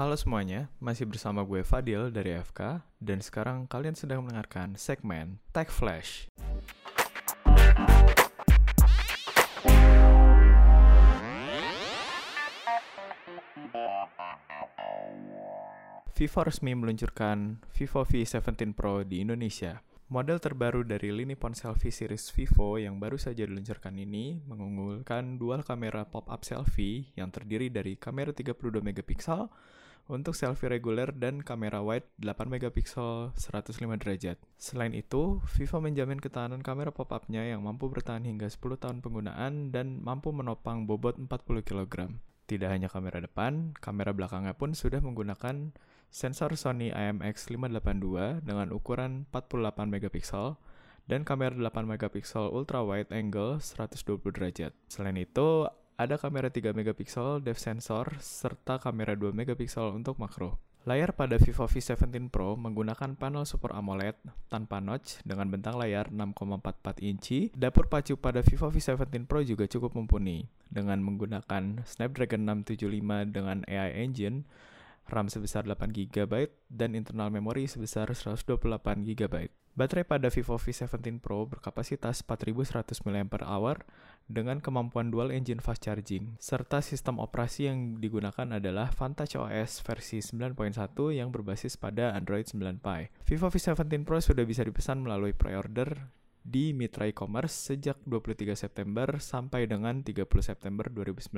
Halo semuanya, masih bersama gue Fadil dari FK dan sekarang kalian sedang mendengarkan segmen Tech Flash. Vivo resmi meluncurkan Vivo V17 Pro di Indonesia. Model terbaru dari lini ponsel V series Vivo yang baru saja diluncurkan ini mengunggulkan dual kamera pop-up selfie yang terdiri dari kamera 32 megapiksel untuk selfie reguler dan kamera wide 8 megapiksel 105 derajat. Selain itu, Vivo menjamin ketahanan kamera pop-up-nya yang mampu bertahan hingga 10 tahun penggunaan dan mampu menopang bobot 40 kg. Tidak hanya kamera depan, kamera belakangnya pun sudah menggunakan sensor Sony IMX582 dengan ukuran 48 megapiksel dan kamera 8 megapiksel ultra wide angle 120 derajat. Selain itu, ada kamera 3 megapiksel depth sensor serta kamera 2 megapiksel untuk makro. Layar pada Vivo V17 Pro menggunakan panel Super AMOLED tanpa notch dengan bentang layar 6,44 inci. Dapur pacu pada Vivo V17 Pro juga cukup mumpuni dengan menggunakan Snapdragon 675 dengan AI Engine, RAM sebesar 8 GB dan internal memori sebesar 128 GB. Baterai pada Vivo V17 Pro berkapasitas 4100 mAh dengan kemampuan dual engine fast charging, serta sistem operasi yang digunakan adalah Vantage OS versi 9.1 yang berbasis pada Android 9 Pie. Vivo V17 Pro sudah bisa dipesan melalui pre-order di Mitra e-commerce sejak 23 September sampai dengan 30 September 2019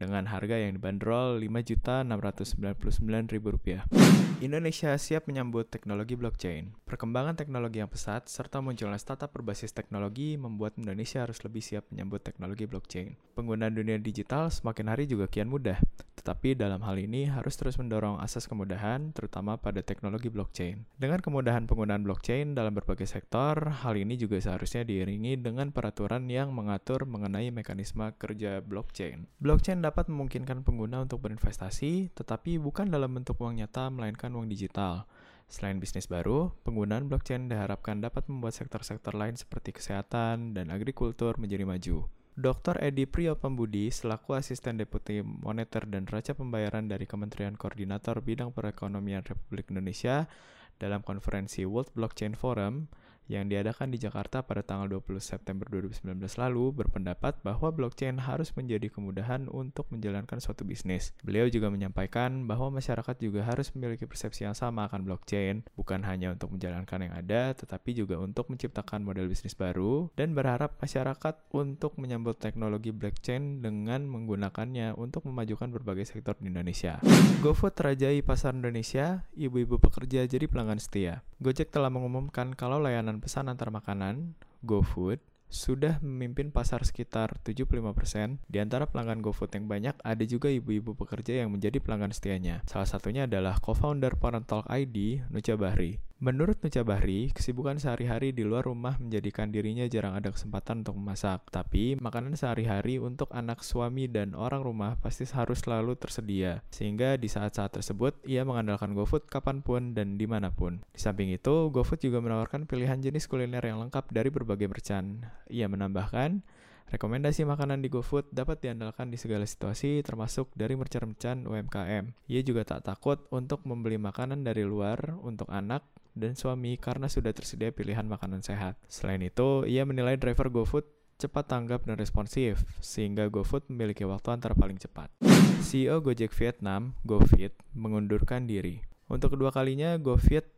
dengan harga yang dibanderol Rp5.699.000. Indonesia siap menyambut teknologi blockchain. Perkembangan teknologi yang pesat serta munculnya startup berbasis teknologi membuat Indonesia harus lebih siap menyambut teknologi blockchain. Penggunaan dunia digital semakin hari juga kian mudah, tetapi dalam hal ini harus terus mendorong asas kemudahan, terutama pada teknologi blockchain. Dengan kemudahan penggunaan blockchain dalam berbagai sektor, hal ini juga seharusnya diiringi dengan peraturan yang mengatur mengenai mekanisme kerja blockchain. Blockchain memungkinkan pengguna untuk berinvestasi, tetapi bukan dalam bentuk uang nyata, melainkan uang digital. Selain bisnis baru, penggunaan blockchain diharapkan dapat membuat sektor-sektor lain seperti kesehatan dan agrikultur menjadi maju. Dr. Edi Priyo Pembudi selaku Asisten Deputi Moneter dan Raca Pembayaran dari Kementerian Koordinator Bidang Perekonomian Republik Indonesia dalam konferensi World Blockchain Forum yang diadakan di Jakarta pada tanggal 20 September 2019 lalu berpendapat bahwa blockchain harus menjadi kemudahan untuk menjalankan suatu bisnis. Beliau juga menyampaikan bahwa masyarakat juga harus memiliki persepsi yang sama akan blockchain, bukan hanya untuk menjalankan yang ada, tetapi juga untuk menciptakan model bisnis baru dan berharap masyarakat untuk menyambut teknologi blockchain dengan menggunakannya untuk memajukan berbagai sektor di Indonesia. GoFood terajai pasar Indonesia, ibu-ibu pekerja jadi pelanggan setia. Gojek telah mengumumkan kalau layanan pesan antar makanan, GoFood, sudah memimpin pasar sekitar 75%. Di antara pelanggan GoFood yang banyak, ada juga ibu-ibu pekerja yang menjadi pelanggan setianya. Salah satunya adalah co-founder Parentalk ID, Nucha Bahri. Menurut Nucha Bahri, kesibukan sehari-hari di luar rumah menjadikan dirinya jarang ada kesempatan untuk memasak. Tapi, makanan sehari-hari untuk anak suami dan orang rumah pasti harus selalu tersedia. Sehingga di saat-saat tersebut, ia mengandalkan GoFood kapan pun dan di mana pun. Di samping itu, GoFood juga menawarkan pilihan jenis kuliner yang lengkap dari berbagai merchant. Ia menambahkan, Rekomendasi makanan di GoFood dapat diandalkan di segala situasi, termasuk dari merchant-merchant UMKM. Ia juga tak takut untuk membeli makanan dari luar untuk anak dan suami karena sudah tersedia pilihan makanan sehat. Selain itu, ia menilai driver GoFood cepat tanggap dan responsif, sehingga GoFood memiliki waktu antara paling cepat. CEO Gojek Vietnam, GoFit, mengundurkan diri. Untuk kedua kalinya, GoFit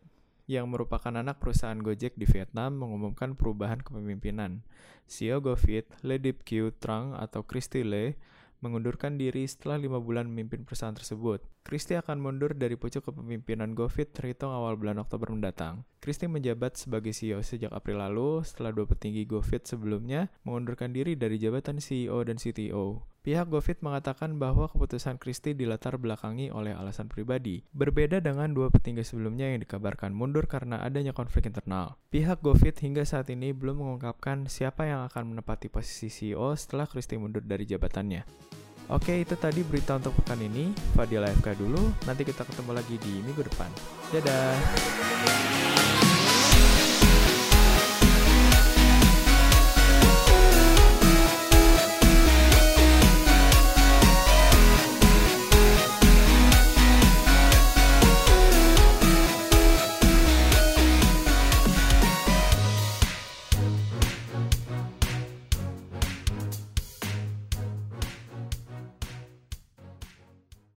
yang merupakan anak perusahaan Gojek di Vietnam mengumumkan perubahan kepemimpinan. CEO GoFit, Le Dip Q Trang atau Christy Le, mengundurkan diri setelah lima bulan memimpin perusahaan tersebut. Christie akan mundur dari pucuk kepemimpinan GoFit terhitung awal bulan Oktober mendatang. Christie menjabat sebagai CEO sejak April lalu setelah dua petinggi GoFit sebelumnya mengundurkan diri dari jabatan CEO dan CTO. Pihak GoFit mengatakan bahwa keputusan Christie dilatar belakangi oleh alasan pribadi, berbeda dengan dua petinggi sebelumnya yang dikabarkan mundur karena adanya konflik internal. Pihak GoFit hingga saat ini belum mengungkapkan siapa yang akan menepati posisi CEO setelah Christie mundur dari jabatannya. Oke, itu tadi berita untuk pekan ini. Fadila FK dulu, nanti kita ketemu lagi di minggu depan. Dadah!